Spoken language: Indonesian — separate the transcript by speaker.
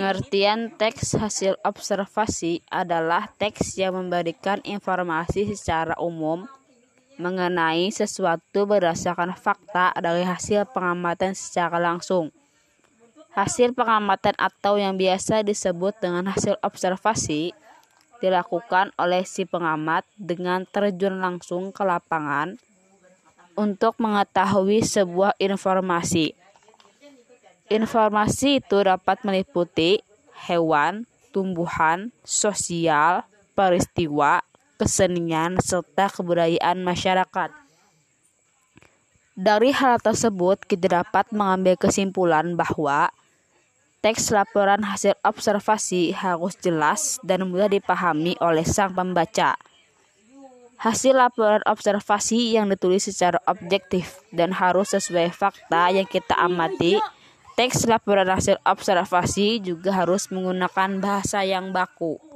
Speaker 1: Pengertian teks hasil observasi adalah teks yang memberikan informasi secara umum mengenai sesuatu berdasarkan fakta dari hasil pengamatan secara langsung. Hasil pengamatan atau yang biasa disebut dengan hasil observasi dilakukan oleh si pengamat dengan terjun langsung ke lapangan untuk mengetahui sebuah informasi. Informasi itu dapat meliputi hewan, tumbuhan, sosial, peristiwa, kesenian, serta kebudayaan masyarakat. Dari hal tersebut, kita dapat mengambil kesimpulan bahwa teks laporan hasil observasi harus jelas dan mudah dipahami oleh sang pembaca. Hasil laporan observasi yang ditulis secara objektif dan harus sesuai fakta yang kita amati Teks laporan hasil observasi juga harus menggunakan bahasa yang baku.